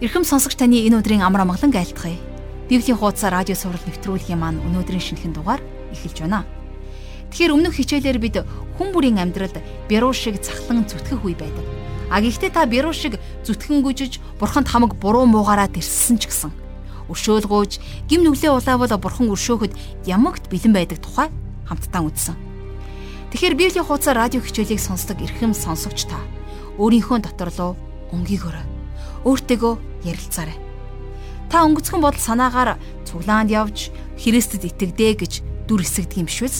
Ирхэм сонсогч таны энэ өдрийн амар амгалан айлтгая. Библийн хуудас радио сурал нэвтрүүлгийн маань өнөөдрийн шинэхэн дугаар эхэлж байна. Тэгэхээр өмнөх хичээлээр бид хүн бүрийн амьдралд бяруу шиг цахлан зүтгэх үе байдаг. А гэхдээ та бяруу шиг зүтгэн гүжиж бурханд хамаг буруу муугаараа тэрссэн ч гэсэн өршөөлгөөж гим нүглээ улаавал бурхан өршөөхөд ямагт бэлэн байдаг тухай хамтдаа үзсэн. Тэгэхээр Библийн хуудас радио хичээлийг сонсдог эрхэм сонсогч та өөрийнхөө дотор руу өнгийгөөрэй. Өөртөөгөө ярилцаарай. Та өнгөцгөн бодол санаагаар цуглаанд явж Христэд итгэдэ гэж дүр эсэгдэг юм үү?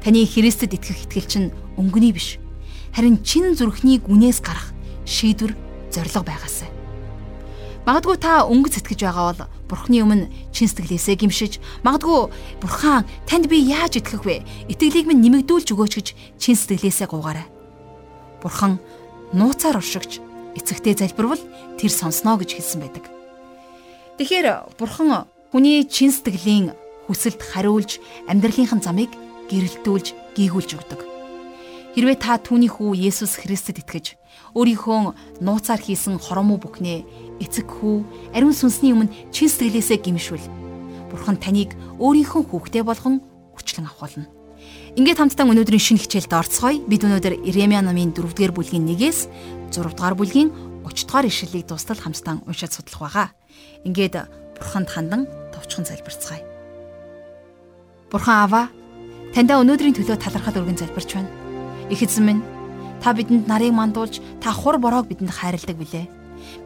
Таны Христэд итгэх итгэл чинь өнгөний биш. Харин чин зүрхний гүнээс гарах шийдвэр зориг байгаасай. Магадгүй та өнгө зэтгэж байгаа бол Бурхны өмнө чин сэтгэлээсээ гимшиж, магадгүй Бурхан танд би яаж итгэх вэ? Итгэлийг минь нэмэгдүүлж өгөөч гэж чин сэтгэлээсээ гуугаарай. Бурхан нууцаар уршигч эцэгтэй залбирвал тэр сонсноо гэж хэлсэн байдаг. Тэгэхээр бурхан хүний чин сэтгэлийн хүсэлд хариулж амьдралынхын замыг гэрэлтүүлж гийгүүлж өгдөг. Хэрвээ та түүний хүү Есүс Христэд итгэж өөрийнхөө нууцаар хийсэн хоромоо бүхнээ эцэг хүү ариун сүнсний өмнө чин сэтгэлээсээ гимшвэл бурхан таныг өөрийнхөө хүүхдээ болгон хүчлэн авахулна. Ингээд хамтдаа өнөөдрийн шинэ хичээлд орцгоё. Бид өнөөдөр Иремья номын 4-р бүлгийн 1-ээс 6-р бүлгийн 30 дугаар ишлэлийг дуустал хамтдаа уншаад судлах байгаа. Ингээд Бурханд хандан товчхон залбирцгаая. Бурхан Аава, таньда өнөөдрийн төлөө талархал өргөн залбирч байна. Их эзэн минь, та бидэнд нарыг мандуулж, та хур бороог бидэнд хайрладаг билээ.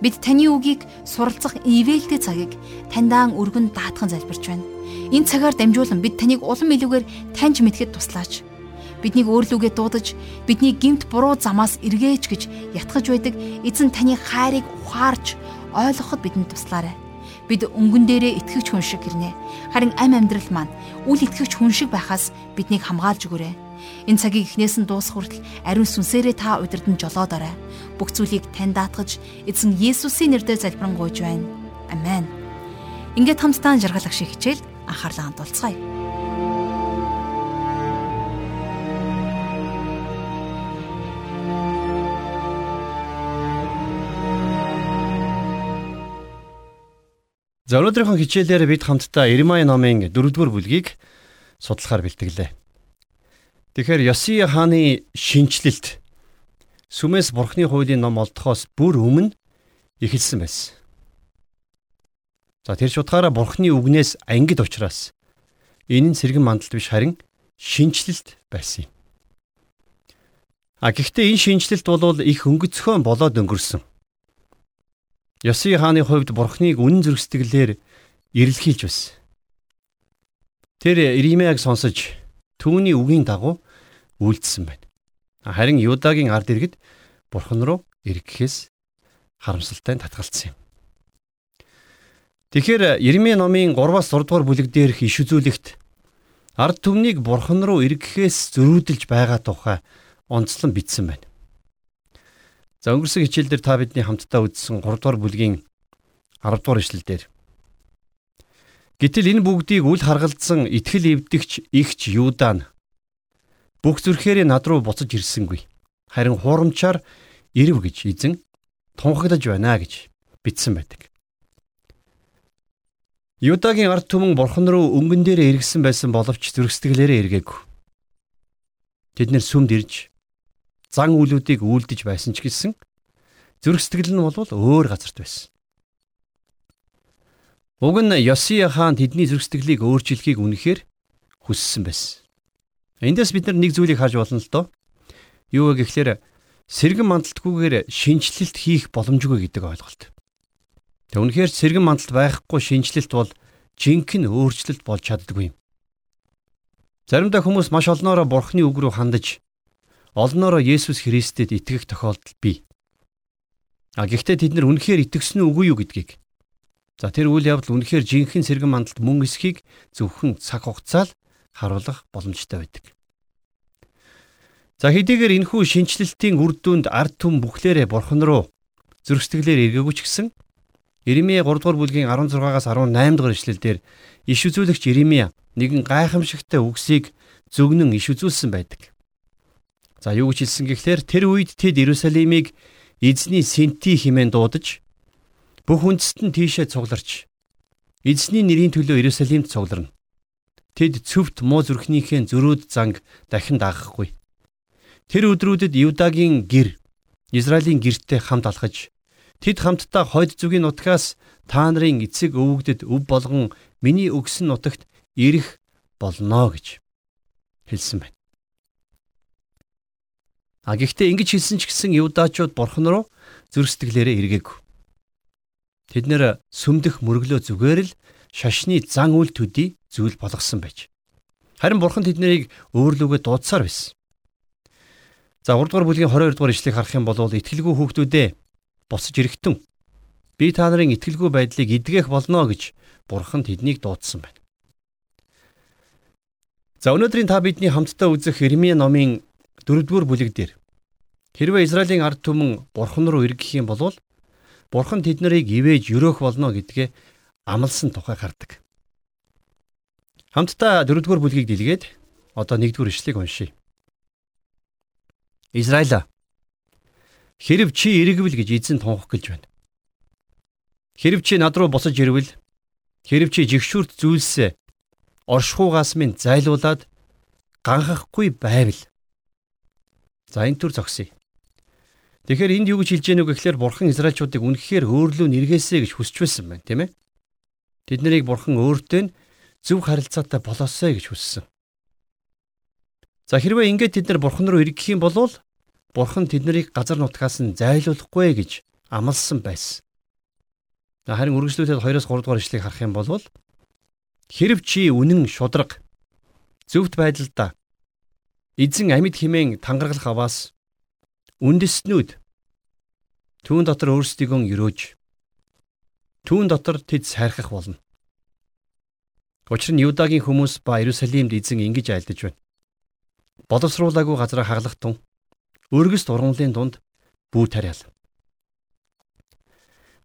Бид таны үгийг суралцах ивэлтэй цагийг таньдаан өргөн даатхан залбирч байна. Энэ цагаар дамжуулан бид таныг улам илүүгээр таньж мэдхэд туслаач биднийг өөрлөгөө дуудаж бидний гимт буруу замаас эргээж гэж ятгах байдаг эзэн таны хайрыг ухаарч ойлгоход бидэнд туслаарай. Бид өнгөн дээрээ итгэвч хүн шиг гэрнэ. Харин ам амьдрал маань үл итгэвч хүн шиг байхаас биднийг хамгаалж өгөөрэй. Энэ цагийг эхнээс нь дуусах хүртэл ариун сүнсээрээ та удирдан жолоодорой. Бүх зүйлийг тань даатгаж эзэн Есүсийн нэрээр залбирanгуйж байна. Амен. Ингээд хамтдаа жаргалах шиг хичээл анхаарлаа хандуулцгаая. За өнөөдрийнхөө хичээлээр бид хамтдаа Ирмай номын 4-р бүлгийг судлахаар бэлтгэлээ. Тэгэхээр Йосия хааны шинчлэлт сүмээс бурхны хуулийн ном олдохоос бүр өмнө эхэлсэн байсан. За тэр чудгаараа бурхны үгнээс ангид учраас энэ нь сэргэн мандалт биш харин шинчлэлт байсан юм. А гэхдээ энэ шинчлэлт бол их өнгөцхөн болоод өнгөрсөн. Ёси хааны хувьд бурхныг үнэн зөрсдөглөөр ирэлхийлж байсан. Тэр Иремяг сонсож түүний үгийн дагуу үйлдсэн байна. Харин Юдагийн ард иргэд бурхан руу эргэхээс харамсалтай татгалцсан юм. Тэгэхээр Иремья номын 3-аас 6 дугаар бүлэг дээрх иш үзүүлэгт ард түмнийг бурхан руу эргэхээс зөрүүдэлж байгаа тухай онцлон бичсэн байна. За өнгөрсөн хичээлдэр та бидний хамтдаа үзсэн 3 дугаар бүлгийн 10 дугаар ишлэлдэр Гэтэл энэ бүгдийг үл харгалзсан итгэл эвдэгч игч Юудан бүх зүрхээрээ над руу буцаж ирсэнгүй. Харин хуурамчаар ирв гэж эзэн тунхаглаж байна гэж бичсэн байдаг. Юдагийн ард түмэн бурхан руу өнгөн дээр эргэсэн байсан боловч зүрхсэтгэлээрээ эргээгүй. Тэд нэр сүмд ирж зан үйлүүдийг үйлдэж байсан ч гэсэн зүрх сэтгэл нь бол өөр газарт байсан. Уг нь Йосия хаан тэдний зүрх сэтгэлийг өөрчилөхийг үнэхээр хүссэн байсан. Эндээс бид нар нэг зүйлийг харж болно л доо. Юу вэ гэхлээр сэргэн мандалтгүйгээр шинжилэлт хийх боломжгүй гэдэг ойлголт. Тэг үнэхээр сэргэн мандалт байхгүй шинжилэлт бол жинхэнэ өөрчлөлт болж чаддаггүй юм. Заримдаа хүмүүс маш олноороо бурхны үг рүү хандаж олноороо Есүс Христэд итгэх тохиолдол бий. А гэхдээ тэд нар үнэхээр итгэсэн үгүй юу гэдгийг за тэр үйл явдал үнэхээр жинхэнэ сэргэн мандалд мөн эсхийг зөвхөн цаг хугацаал харуулах боломжтой байдаг. За хэдийгээр энэхүү шинчлэлтийн үр дүнд ард түм бүхлээрээ бурхан руу зөрсдөглөөр эргээгүй ч гэсэн Иремья 3 дугаар бүлгийн 16-аас 18 дугаар ишлэлдэр иш үзүүлэгч Иремья нэгэн гайхамшигтай үгсийг зөвгнөн иш үзүүлсэн байдаг. За юу гэж хэлсэн гэхлээр тэр үед тэд Иерусалимыг эзний сэнти хэмээн дуудаж Бүх үндэст нь тийшээ цугларч эзний нэрийн төлөө Иерусалимд цугларна. Тэд цөвт муу зүрхнийхээ зөрөөд занг дахин дагахгүй. Тэр өдрүүдэд Юдагийн гэр Израилийн гэртээ хамт алхаж тэд хамтдаа хойд зүгийн нутгаас та нарын эцэг өвөгдөд өв болгон миний өгсөн нутагт ирэх болно гэж хэлсэн байна. А гэхдээ ингэж хэлсэн ч гэсэн Юдачууд бурхан руу зөрсдөглээрээ эргээгүй. Тэд нэр сүмдэх мөрөглөө зүгээр л шашны зан үйл төдий зүйл болгосон байж. Харин бурхан тэднийг өөрлөгөө дуудсаар байсан. За 3 дугаар бүлгийн 22 дугаар ишлэгийг харах юм бол итгэлгүй хүүхдүүдээ босож ирэхтэн би та нарын итгэлгүй байдлыг эдгэх болно гэж бурхан тэднийг дуудсан байна. За өнөөдрийн та бидний хамтдаа үзэх Ирмие номын 4 дугаар бүлэг дээр хэрвээ Израилийн ард түмэн бурхан руу эргэх юм бол бурхан тэднийг ивэж өрөөх болно гэдгээ амласан тухай гардаг. Хамтдаа 4 дугаар бүлгийг дэлгээд одоо 1 дугаар ишлэгийг уншийе. Израиля хэрв чи эргэвэл гэж эзэн тунх гэлж байна. Хэрв чи над руу босож ирвэл хэрв чи жигшүүрт зүйлсээ оршихугаас минь зайлуулад ганхахгүй байвал за энэ төр зогсъё. Тэгэхээр энд юу гэж хэлж яах вэ гэхээр бурхан Израильчуудыг үнэхээр өөрлөө нэргээсэй гэж хүсч байсан байна, тийм ээ. Тэд нарыг бурхан өөртөө зөв харилцаатай болоосэй гэж хүссэн. За хэрвээ ингээд тэд нар бурхан руу эргэх юм бол бурхан тэднийг газар нутгаас нь зайлуулахгүй гэж амласан байсан. Харин үргэлжлүүлээд 2-оос 3 дугаар ишлэгийг харах юм бол хэрв чи үнэн шудраг зөвхт байдалда эзэн амьд химэн тангаргалах аваас үндэснүүд түүн дотор өөрсдийгөө өрөөж түүн дотор тэд сайрхах болно. Учир нь Юдагийн хүмүүс ба Иерусалимд эзэн ингэж айлдаж байна боловсруулаагүй газараа хаглах тун өргөс дургамлын дунд бүү тариал.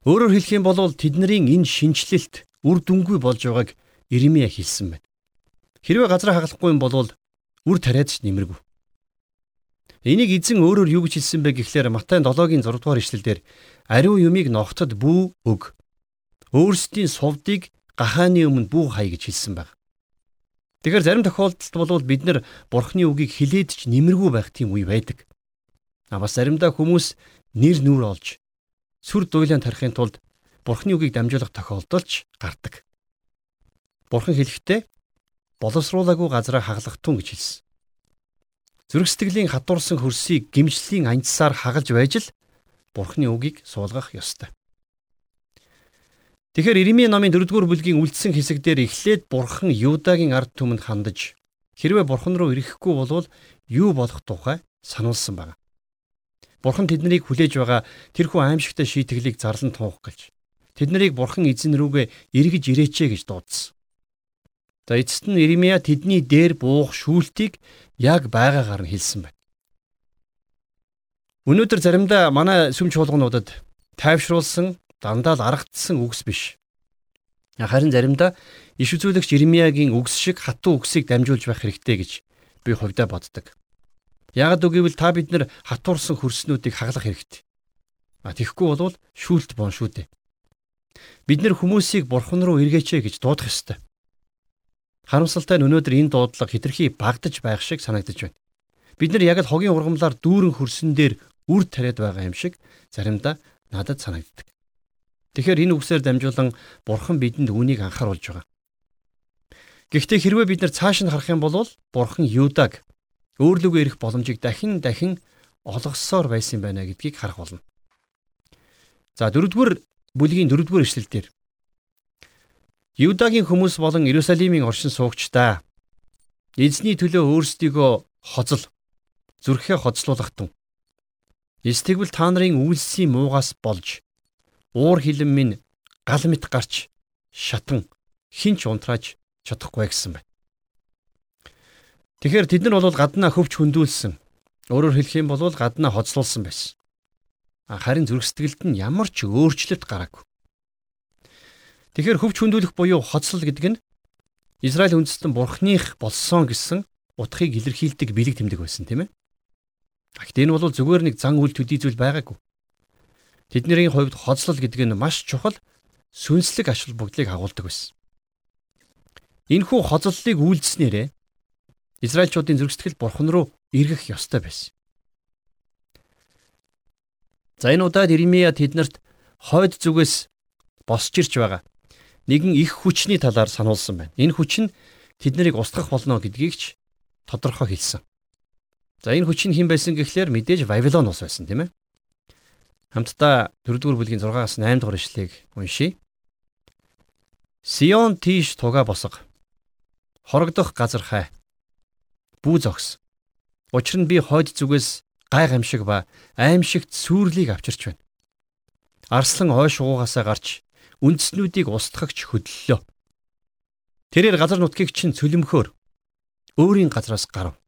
Өөрөөр хэлэх юм бол тэдний энэ шинчлэлт үр дүнгүй болж байгааг Иремья хэлсэн байна. Хэрвээ газараа хаглахгүй юм бол үр тариад ч нэмэргүй. Энийг эзэн өөрөөр юу гэж хэлсэн бэ гэхлээр Матай 7-гийн 6 дугаар ишлэлдэр ариун юмыг ногтод бүү өг. Өөрсдийн сувдыг гахааны өмнө бүү хай гэж хэлсэн байна. Тэгэхээр зарим тохиолдолд бол бид нар бурхны үгийг хилээд ч нэмэргүй байх тийм үе байдаг. А бас заримдаа хүмүүс нэр нүр олж сүр дуйлан тарихын тулд бурхны үгийг дамжуулах тохиолдол ч гардаг. Бурхан хэлэхдээ боловсруулаагүй газараа хаглах тун гэж хэлсэн. Зүрх сэтгэлийн хатуурсан хөрсийг гимжлийн анцсаар хагалж байж л бурхны үгийг суулгах ёстой. Тэгэхээр Иремья номын 4-р бүлгийн үлдсэн хэсэгдэр эхлээд Бурхан Юдагийн ард түмэнд хандаж хэрвээ Бурхан руу ирэхгүй болвол юу болох тухай сануулсан байна. Бурхан тэднийг хүлээж байгаа тэрхүү аимшигтай шийтгэлийг зарлан тунх гэлж тэднийг Бурхан эзэн рүүгээ эргэж ирээчээ гэж дуудсан. За эцэст нь Иремья тэдний дээр буух шүүлтийг яг байгаагаар нь хэлсэн байна. Өнөөдөр заримдаа манай сүм чуулгануудад тайвшруулсан дандаа л аргадсан үгс биш. Харин заримдаа иш үзүүлэгч Ирмиягийн үгс шиг хатуу үгсийг дамжуулж байх хэрэгтэй гэж би хувьдаа боддог. Ягд үгийвэл та бид нар хатуурсан хөрснүүдийг хаглах хэрэгтэй. А тэгэхгүй бол шүүлт бон шүү дээ. Бид нар хүмүүсийг бурхан руу эргээчээ гэж дуудах ёстой. Харамсалтай нь өнөөдөр энэ дуудлага хитрхи багдаж байх шиг санагдаж байна. Бид нар яг л хогийн ургамлаар дүүрэн хөрсөн дээр үр тариад байгаа юм шиг заримдаа надад санагддаг. Тэгэхээр энэ үгсээр дамжуулан Бурхан бидэнд үүнийг анхааруулж байгаа. Гэхдээ хэрвээ бид нар цааш нь харах юм бол Бурхан Юдаг өөрлөгөө ирэх боломжийг дахин дахин олгосоор байсан байна гэдгийг харах болно. За дөрөвдүгээр бүлгийн дөрөвдүгээр эшлэл дээр Юдагийн хүмүүс болон Иерусалимийн оршин суугчдаа эзний төлөө өөрсдийгөө хоцол зүрхээ хоцлуулах тун. Эсвэл та нарын үйлсийн муугаас болж уур хилэн минь гал мэт гарч шатан хинч унтрааж чадахгүй гэсэн байна. Тэгэхээр тэд нар бол гаднаа хөвч хөндүүлсэн. Өөрөөр хэлэх юм бол гаднаа хоцлуулсан байсан. Харин зүрх сэтгэлд нь ямар ч өөрчлөлт гараагүй. Тэгэхээр хөвч хөндүүлэх буюу хоцлол гэдэг нь Израиль үндэстэн бурхных болсон гэсэн утгыг илэрхийлдэг бэлэг тэмдэг байсан тийм ээ. Гэхдээ энэ бол зүгээр нэг зан үйл төдий зүйл байгаагүй. Тэдний хувьд хоцлол гэдэг нь маш чухал сүнслэг ашиг бүгдлийг агуулдаг байсан. Энэхүү хоцлолыг үйлдснээрээ Израильчуудын зөргсгөл бурхан руу эргэх ёстой байсан. За энэ удаад Иремья тэднэрт хойд зүгээс босч ирж байгаа нэгэн их хүчний талаар сануулсан байна. Энэ хүч нь тэднийг устгах болно гэдгийг ч тодорхой хэлсэн. За энэ хүч нь хэн байсан гэхлээр мэдээж Вавилон ус байсан тийм ээ. Хамтдаа 4-р бүлгийн 6-аас 8 дугаар ишлэгийг уншийе. Сион тийш туга босго. Хорогдох газар хай. Бүү зогс. Учир нь би хойд зүгээс гай гамшиг ба аимшигт сүрлийг авчирч байна. Арслан ойш уугаасаа гарч үндэснүүдийг устгахч хөдлөлөө. Тэрээр газар нутгийг чинь цөлмөхөөр өөрийн газраас гарав.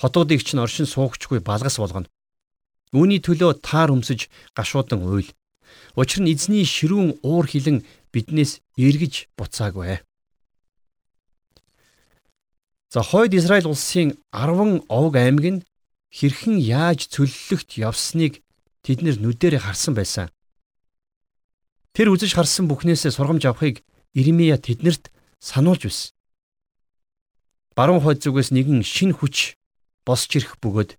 Хотуудыг чинь оршин суугчгүй балгас болгоно. Үүний төлөө таар өмсөж гашуудан уйл. Учир нь эзний ширүүн уур хилэн биднээс эргэж буцаагүй. За хойд Израиль улсын 10 овг аймаг нь хэрхэн яаж цөллөгт явсныг тэд нүдэрэ харсан байсан. Тэр үзэж харсан бүхнээсээ сургамж авахыг Иремья тэднэрт сануулж байсан. Баруун хойд зүгээс нэгэн шин хүч босч ирэх бөгөөд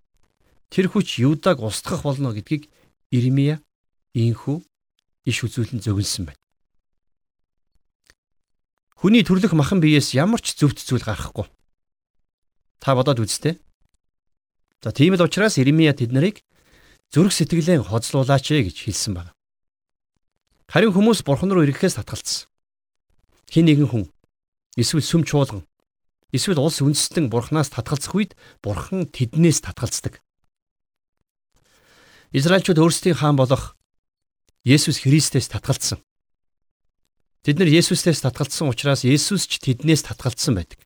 тэр хүч Юдаг устгах болно гэдгийг Иремья ийхүү иш үзүүлэн зөгнсөн байна. Хүний төрлөх махан биеэс ямар ч зөвхт зүйл гарахгүй. Та бодоод үзтээ. За тийм л учраас Иремья тэднийг зүрх сэтгэлээ хоцлуулаач гэж хэлсэн байна. Харин хүмүүс бурхан руу ирэхээс татгалцсан. Хин нэгэн хүн эсвэл сүм чуулган эсвэл улс үндэстэн бурханаас татгалзах үед бурхан тэднээс татгалздаг. Израильчууд өөрсдийн хаан болох Есүс Христээс татгалцсан. Тэд нар Есүстээс татгалцсан учраас Есүс ч тэднээс татгалцсан байдаг.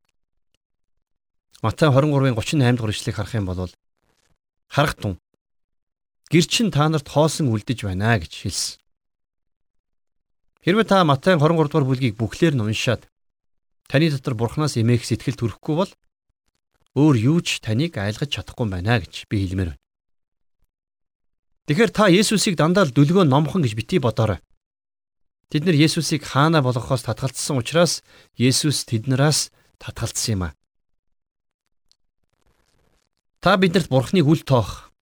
Матай 23-ын 38 дугаар ишлэгийг харах юм бол харах тун гэр чин та нарт хоосон үлдэж байна гэж хэлсэн. Хэрвээ та Матай 23 дугаар бүлгийг бүхлээр нь уншаад таны дотор Бурханаас эмээх сэтгэл төрөхгүй бол өөр юу ч таныг айлгаж чадахгүй байна гэж би хэлмээр байна. Тэгэхээр та Есүсийг дандаа л дүлгөө номхон гэж бити бодоорой. Тэд нар Есүсийг хаана болгохоос татгалцсан учраас Есүс тэднээс татгалцсан юм а. Та биднэрт Бурхныг үл тоох,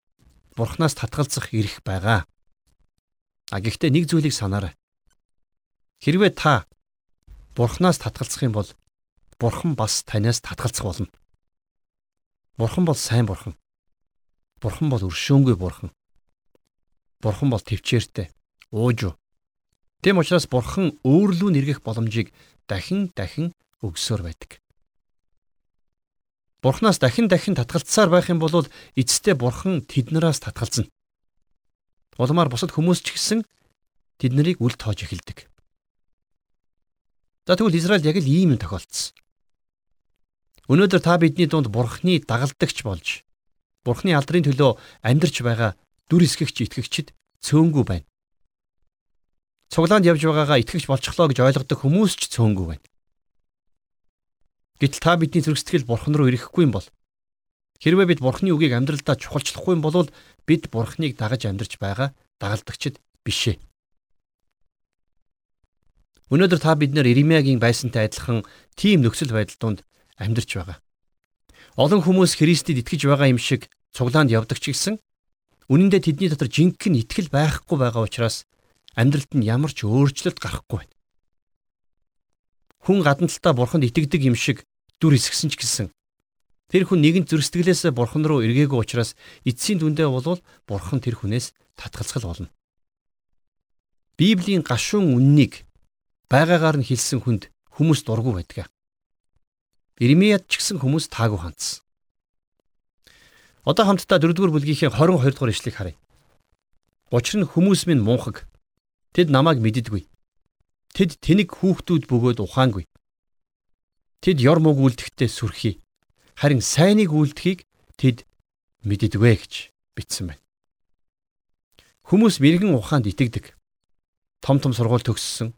Бурхнаас татгалзах эрх байгаа. А гэхдээ нэг зүйлийг санаарай. Хэрвээ та Бурхнаас татгалзах юм бол Бурхан бас танаас татгалзах болно. Бурхан бол сайн Бурхан. Бурхан бол өршөөнгүй Бурхан. Бурхан бол төвчээртэй. Уужуу. Тэм учраас Бурхан өөрлөө нэргэх боломжийг дахин дахин өгсөөр байдаг. Бурханаас дахин дахин татгалцсаар байх юм бол эцэстээ бурхан тэднээс татгалзна. Улмаар бусад хүмүүс ч гэсэн тэд нарыг үл тоож эхэлдэг. За тэгвэл Израиль яг л ийм юм тохиолдсон. Өнөөдөр та бидний дунд бурхны дагалдагч болж бурхны алдрын төлөө амьдарч байгаа дүр эсгэгч итгэгчид цөөнгүй байна. Цуглаанд явж байгаагаа итгэгч болчихлоо гэж ойлгодог хүмүүс ч цөөнгүй байна. Гэтэл та бидний зүрх сэтгэл бурхан руу ирэхгүй юм бол хэрвээ бид бурханы үгийг амьдралдаа чухалчлахгүй юм бол бид бурханыг дагаж амьдарч байгаа дагалдагчд бишээ. Өнөөдөр та бид нэр Иремягийн байсантай адилхан тийм нөхцөл байдал донд амьдарч байгаа. Олон хүмүүс Христэд итгэж байгаа юм шиг цуглаанд явдаг ч гэсэн үнэн дээр тэдний дотор жинхэнэ итгэл байхгүй байгаа учраас амьдралд нь ямар ч өөрчлөлт гарахгүй байна. Хүн гадна талдаа бурханд итгэдэг юм шиг дүр эсгсэн ч гэсэн тэр хүн нэгэн зөрсдгэлээс бурхан руу эргээгүй учраас эцсийн дүндээ болвол бурхан тэр хүнээс татгалзах болно. Библийн гашуун үннийг байгаагаар нь хэлсэн хүнд хүмүүс дургу байдаг. Иремьяд ч гэсэн хүмүүс таагүй хандсан. Одоо хамтдаа 4-р бүлгийнхээ 22 дугаар ишлэгийг харъя. Учир нь хүмүүс минь мунхаг. Тэд намайг мэддэггүй. Тэд тэнэг хүүхдүүд бөгөөд ухаангүй. Тэд ёр мөг үлдэхтэй сүрхий. Харин сайныг үлдэхийг тэд мэддэгвэ гэж бичсэн байна. Хүмүүс мэрэгэн ухаанд итгэдэг. Том том сургууль төгссөн,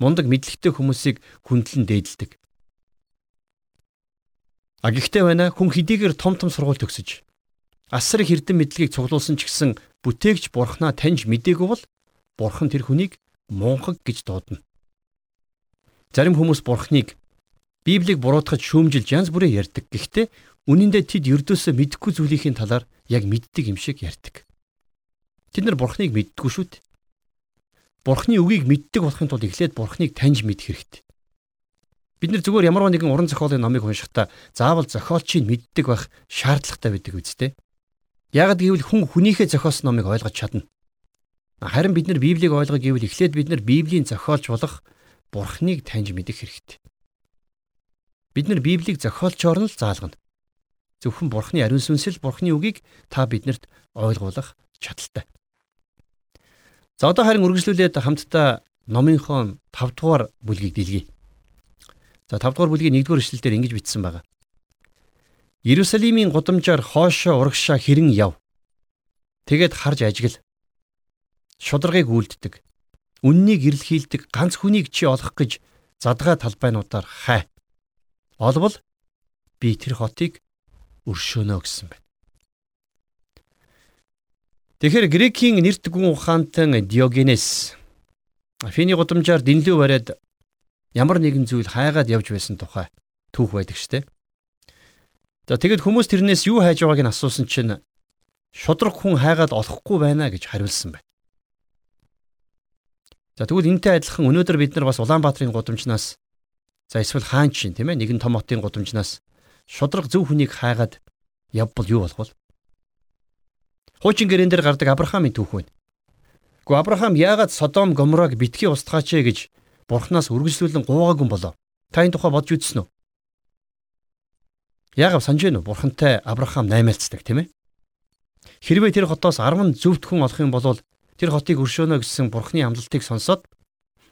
мундаг мэдлэгтэй хүмүүсийг хүндлэн дээдэлдэг. А гэхдээ байна хүн хэдийгээр том том сургууль төгсөж асар их эрдэм мэдлэгийг цуглуулсан ч гэсэн бүтээгч бурхнаа таньж мдээгүй бол бурхан тэр хүнийг мунхаг гэж дуудана. Зарим хүмүүс бурхныг Библийг буруутгаж шүүмжилж янз бүрээр ярьдаг. Гэхдээ үнэн дээр тэд ердөөсөө мэдхгүй зүйлийн талаар яг мэддэг юм шиг ярьдаг. Тэд нар бурхныг мэддэггүй шүү дээ. Бурхны үгийг мэддэг болохын тулд эхлээд бурхныг таньж мэдэх хэрэгтэй. Бид нар зүгээр ямар нэгэн уран зохиолын номыг уншихдаа заавал зохиолчийг мэддэг байх шаардлагатай байдаг үстэй. Яг гэвэл хүн хүнийхээ зохиосон номыг ойлгож чадна. Харин бид нар Библийг ойлгох гэвэл эхлээд бид нар Библийн зохиолч болох Бурхныг таньж мэдэх хэрэгтэй. Бид нар Библийг зохиолчоор нь л заалгана. Зөвхөн Бурхны ариун сүнсэл Бурхны үгийг та биднэрт ойлгуулах чадaltaй. За одоо харин үргэлжлүүлээд хамтдаа номынхон 5 дугаар бүлгийг дэлгэе. За 5 дугаар бүлгийн 1 дугаар эшлэлдэр ингэж бичсэн байна. Иерусалимийн гудамжаар хоошоо урагшаа хэрэн яв. Тэгээд харж ажигл. Шударгыг үлддэг. Үннийг ирлхийлдэг ганц хүнийг чи олох гэж задгаа талбайнуудаар хай. Олбол би тэр хотыг өршөөнө гэсэн байна. Тэгэхээр Грекийн нэрт гүн ухаантан Диогенес Афины гудамжаар дэнлүү бариад ямар нэгэн зүйл хайгаад явж байсан тухай түүх байдаг штэ. За тэгэд хүмүүс тэрнээс юу хайж байгааг нь асуусан чинь шудраг хүн хайгаад олохгүй байна гэж хариулсан байна. За тэгвэл энтэй адилхан өнөөдөр бид нар бас Улаанбаатарын гудамжнаас за эсвэл хаан чинь тийм ээ нэгэн том хотын гудамжнаас шудраг зөв хүнийг хайгаад явбал юу болох вэ? Хуучин гэрэн дээр гардаг Авраамийн түүх байна. Гэхдээ Авраам яагаад Содом Гоморог битгий устгаач ээ гэж Бурханаас үргэлжлүүлэн гуугаагүй болов? Та энэ тухай бодж үзсэн үү? Яагав санаж байна уу? Бурхантай Авраам наймаалцдаг тийм ээ. Хэрвээ тэр хотоос 10 зөвхт хүн олох юм бол тэр хотыг өршөөнө гэсэн Бурхны амлалтыг сонсоод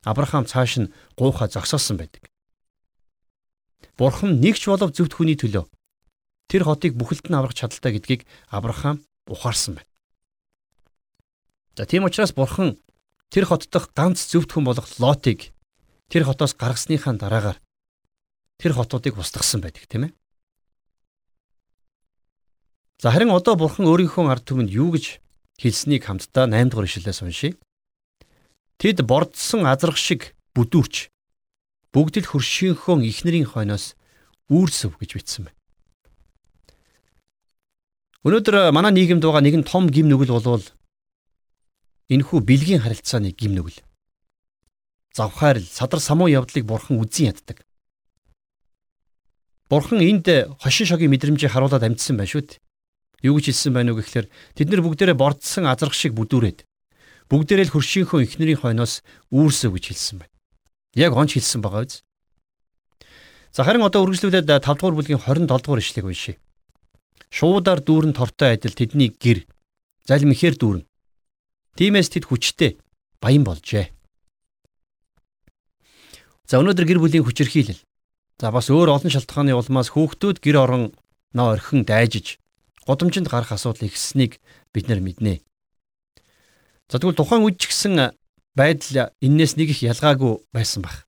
Авраам цааш нь гуйхаа зогсоосон байдаг. Бурхан нэгч болов зөвхт хүний төлөө тэр хотыг бүхэлд нь аврах чадaltaй гэдгийг Авраам ухаарсан байна. За тийм учраас Бурхан тэр хот дахь ганц зөвхт хүн болох Лотыг тэр хотоос гаргасныхаа дараагаар тэр хотуудыг устгасан байдаг тийм ээ. За харин одоо бурхан өөрийнхөө ард түмэнд юу гэж хэлснийг хамтдаа 8 дугаар ишлэлээс уншийе. Тэд бордсон азрах шиг бүдүүрч бүгд л хөршийнхөө ихнэрийн хойноос үүрсв гэж бичсэн байна. Өнөөдөр манай нийгэмд байгаа нэгэн том гим нүгэл болвол энэхүү бэлгийн харилцааны гим нүгэл. Завхаар л садар самуу явдлыг бурхан үзэн яддаг. Бурхан энд хошин шогийн мэдрэмжийг харуулад амьдсан байна шүү дээ. Юу гэж хэлсэн байноу гэхээр тэд нар бүгдээрээ бордсон азрах шиг бүдүүрээд бүгдээрээ л хөршийнхөө ихнэрийн хойноос үүрсэв гэж хэлсэн байна. Яг онч хэлсэн байгаа биз? За харин одоо үргэлжлүүлээд 5 дугаар бүлгийн 27 дугаар ишлэгийг уншийе. Шуудаар дүүрэн тортой адил тэдний гэр залим ихээр дүүрэн. Тимээс тэд хүчтэй баян болжээ. За өнөөдөр гэр бүлийн хүчирхийлэл. За бас өөр олон шалтгааны улмаас хүүхдүүд гэр орон нөө орхин дайжиж годомжинд гарах асуудал ихсэнийг бид нар мэднэ. За тэгвэл тухайн үед ч гэсэн байдал энээс нэг их ялгаагүй байсан баг.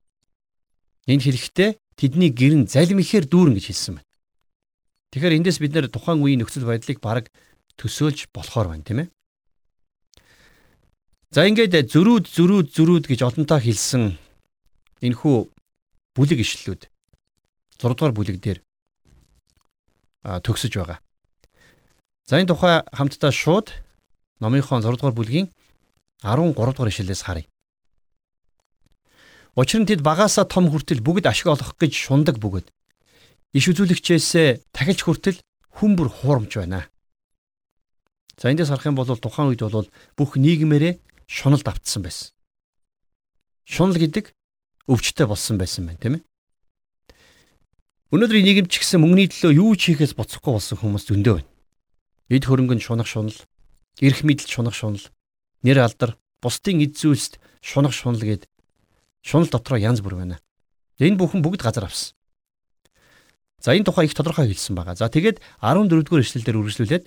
Энэ хэрэгтэй тэдний гэрн залим ихээр дүүрэн гэж хэлсэн байна. Тэгэхээр эндээс бид нэр тухайн үеийн нөхцөл байдлыг бараг төсөөлж болохоор байна тийм ээ. За ингээд зөрүүд зөрүүд зөрүүд гэж олонтаа хэлсэн энэхүү бүлэг ишлэлүүд 6 дугаар бүлэг дээр төгсөж байгаа. За энэ тухай хамтдаа шууд номынхон 6 дугаар бүлгийн 13 дугаар ишлэлээс харъя. Учир нь тэд багаасаа том хүртэл бүгд ашиг олох гэж шундаг бөгөөд иш үзүүлэгчээс тахилч хүртэл хүмбэр хуурамч байна. За эндээс харах юм бол тухайн үед бол бүх нийгмээрээ шунал давтсан байсан. Шунал гэдэг өвчтэй болсон байсан байна, тийм ээ. Өнөөдрийн нийгэмд ч гэсэн мөнгөний төлөө юу ч хийхээс боцохгүй болсон хүмүүс зөндөө байна. Эд хөрөнгөнд шунах шунал, эрх мэдэлд шунах шунал, нэр алдар, бусдын эд зүйлсд шунах шунал гээд шунал дотроо янз бүр байна. Энэ бүхэн бүгд газар авсан. За энэ тухай их тодорхой хэлсэн байгаа. За тэгээд 14 дугаар эшлэлдэр үргэлжлүүлээд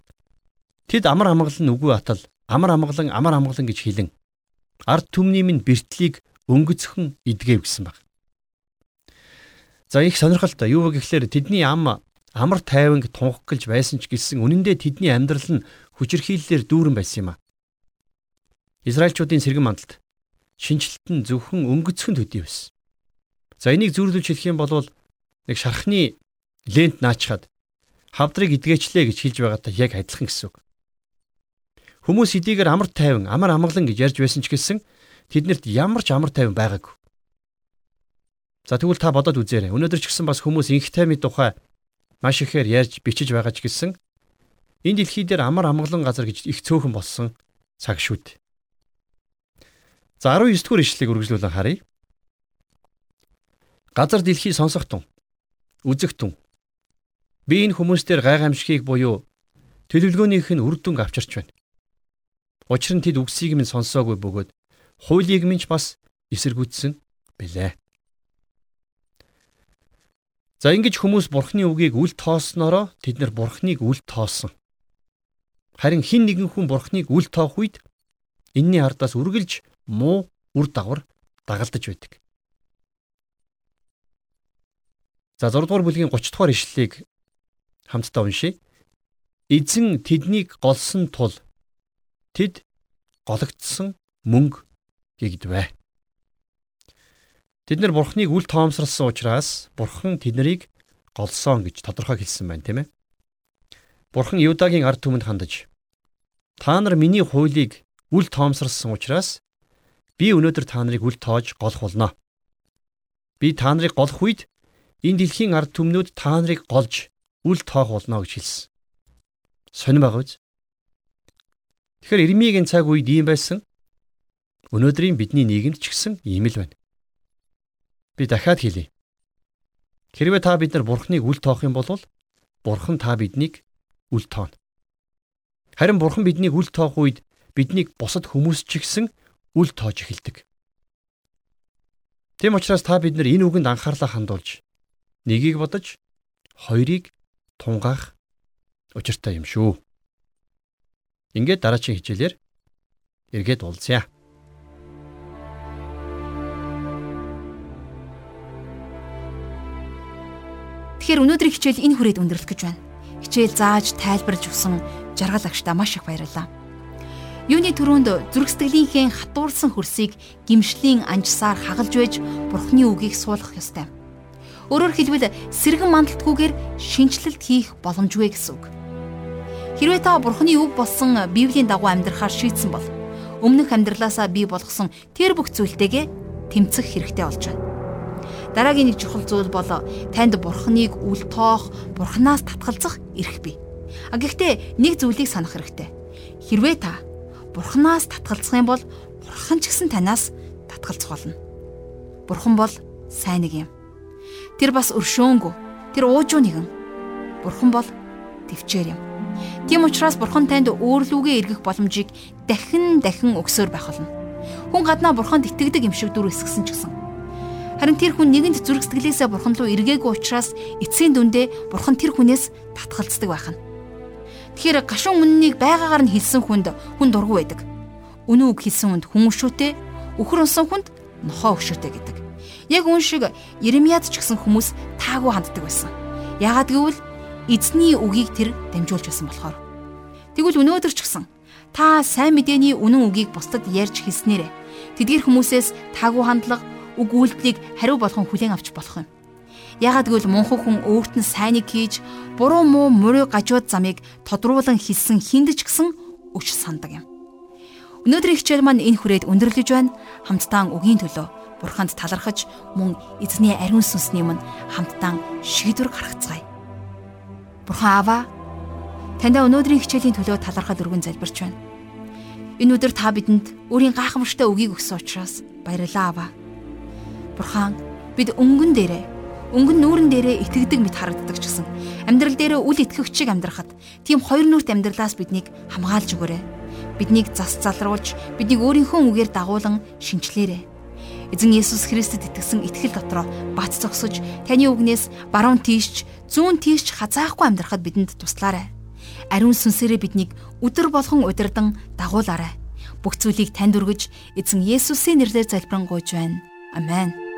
тэд амар амгалан үгүй атал, амар амгалан амар амгалан гэж хэлэн ард түмний минь бэртлийг өнгөцхөн идгээв гэсэн баг. За их сонирхолтой. Юу вэ гэхээр тэдний ам амар тайванг тунх гэлж байсан ч гэсэн үнэндээ тэдний амьдрал нь хүчирхийллээр дүүрэн байсан юм а. Израильчуудын сэргэн мандалд шинжилт нь зөвхөн өнгөцхөн төдий байсан. За энийг зүйрлүүлж хэлэх юм бол нэг шархны лент наачхад хавдрыг идгээчлээ гэж хэлж байгаатай яг адилхан гэсэн үг. Хүмүүс эдийгээр амар тайван, амар амгалан гэж ярьж байсан ч гэсэн тэднэрт ямар ч амар тайван байгаагүй. За тэгвэл та бодоод үзээрэй. Өнөөдөр ч гэсэн бас хүмүүс инх таймын тухай маш ихээр ярьж бичиж байгаа ч гэсэн энэ дэлхий дээр амар амгалан газар гэж их цөөхөн болсон цаг шүү дээ. За 19 дугаар ишлэгийг үргэлжлүүлэн харъя. Газар дэлхий сонсох тун. Үзэх тун. Би энэ хүмүүстээр гайхамшигыг буюу төлөвлөгөөнийх нь үр дүнг авчирч байна. Учир нь тэд үгсийг минь сонсоогүй бөгөөд хуулийг минь ч бас эсэргүүцсэн билээ. За ингэж хүмүүс бурхны үгийг үл тооснороо тэд нар бурхныг үл тоосон. Харин хин нэгэн хүн бурхныг үл тоох үед энэний ардаас үргэлж муу үр дагавар дагалдаж байдаг. За 6 дугаар бүлгийн 30 дугаар ишлэлийг хамтдаа уншийе. Эзэн тэднийг голсон тул тэд гологдсон мөнгө гэгдвэ. Тэд нар бурхныг үл тоомсорлсон учраас бурхан тэднийг голсон гэж тодорхой хэлсэн байна тийм ээ. Бурхан Юдагийн ард түмэнд хандаж та нар миний хуулийг үл тоомсорлсон учраас би өнөөдөр та нарыг үл тоож голох болно. Би та нарыг голох үед энэ дэлхийн ард түмнүүд та нарыг голж үл тоох болно гэж хэлсэн. Сонир байгаа биз? Тэгэхээр Ирмигийн цаг үед ийм байсан. Өнөөдрийн бидний нийгэмд ч гэсэн ийм л байна. Би дахиад хэлье. Хэрвээ та бид нар Бурхныг үл тоох юм бол Бурхан та биднийг үл тооно. Харин Бурхан биднийг үл тоох үед биднийг бусад хүмүүс ч гэсэн үл тоож эхэлдэг. Тэм учраас та бид нар энэ үгэнд анхаарлаа хандуулж нэгийг бодож хоёрыг тунгаах учиртай юм шүү. Ингээд дараагийн хичээлээр эргээд уулзъя. Тэгэхээр өнөөдрийн хичээл энэ хүрээд өндөрлөх гэж байна. Хичээл зааж тайлбарж өгсөн жаргал агштаа маш их баярлалаа. Юуны төрөнд зүрх сэтгэлийнхээ хатуурсан хөрсийг гимшлийн анжсаар хагалж байж Бурхны үгийг суулгах ёстой. Өөрөөр хэлбэл сэргэн мандалтгүйгээр шинчлэлт хийх боломжгүй гэсэн үг. Хэрвээ та Бурхны үг болсон Библийн дагуу амьдрахаар шийдсэн бол өмнөх амьдралаасаа бий болгосон тэр бүх зүйлтэйгээ тэмцэх хэрэгтэй болж байна. Дараагийн нэг чухал зүйл бол танд Бурхныг үл тоох, Бурханаас татгалзах эрх бий. А гэхдээ нэг зүйлийг санах хэрэгтэй. Хэрвээ та Бурханаас татгалзах юм бол Бурхан ч гэсэн танаас татгалзах болно. Бурхан бол сайн нэг юм. Тэр бас өршөөнгөө. Тэр уужуу нэгэн. Бурхан бол төвчээр юм. Тийм учраас Бурхан танд өөрлөгөө эргэх боломжийг дахин дахин өгсөөр байх болно. Хүн гаднаа Бурханд итгэдэг юм шиг дүр эсгсэн ч гэсэн. Харин тэр хүн нэгэнт зүрх сэтгэлээсээ Бурхан руу эргээгүй учраас эцсийн дүндээ Бурхан тэр хүнээс татгалздаг байх нь. Тэгэхээр гашуун үннийг байгаагаар нь хэлсэн хүнд хүн дургүй байдаг. Үнэн үг хэлсэн хүнд хүн өшөөтэй, өхөр унсан хүнд нохоо өшөөтэй гэдэг. Яг үн шиг Иремьяд ч гэсэн хүмүүс таагүй ханддаг байсан. Яагад гэвэл эзний үгийг тэр дамжуулж байсан болохоор. Тэгвэл өнөөдөр ч гэсэн та сайн мэдээний үнэн үгийг бусдад ярьж хэлснээрээ тэдгэр хүмүүсээс таагүй хандлага үг үйлдэлийг хариу болгон хүлээн авч болох юм. Яагад гэвэл мунхан хүн өөрт нь сайныг хийж буруу муу мөрөө гажууд замыг тодруулан хэлсэн хинд ч гэсэн өч сандаг юм. Өнөөдрийн хичээл маань энэ хүрээд өндөрлөж байна. Хамтдаа үгийн төлөө бурханд талархаж мөн эзний ариун сүнсний өмнө хамтдаа шийдвэр гаргацгаая. Бурхан Аава танд өнөөдрийн хичээлийн төлөө талархал өргөн залбирч байна. Энэ өдөр та бидэнд өөрийн гайхамшигтай үгийг өгсөн учраас баярлалаа Аава. Бурхан бид өнгөн дээрээ өнгөн нүүрэн дээрээ итгэдэг мэт харагддаг ч гэсэн амьдрал дээрээ үл итгэгчиг амьдрахад тийм хоёр нүрт амьдралаас биднийг хамгаалж өгөөрэй. Биднийг зас залруулж, биднийг өөрийнхөө үгээр дагуулan шинчлээрэй. Эзэн Есүс Христэд итгэсэн итгэл дотроо бац зогсож таны үгнээс баруун тийшч зүүн тийшч хазаахгүй амьдрахад бидэнд туслаарай. Ариун сүнсээрээ биднийг өдөр болгон удирдан дагуулаарай. Бүх зүйлийг танд өргөж эзэн Есүсийн нэрээр залбирanгуйж байна. Амен.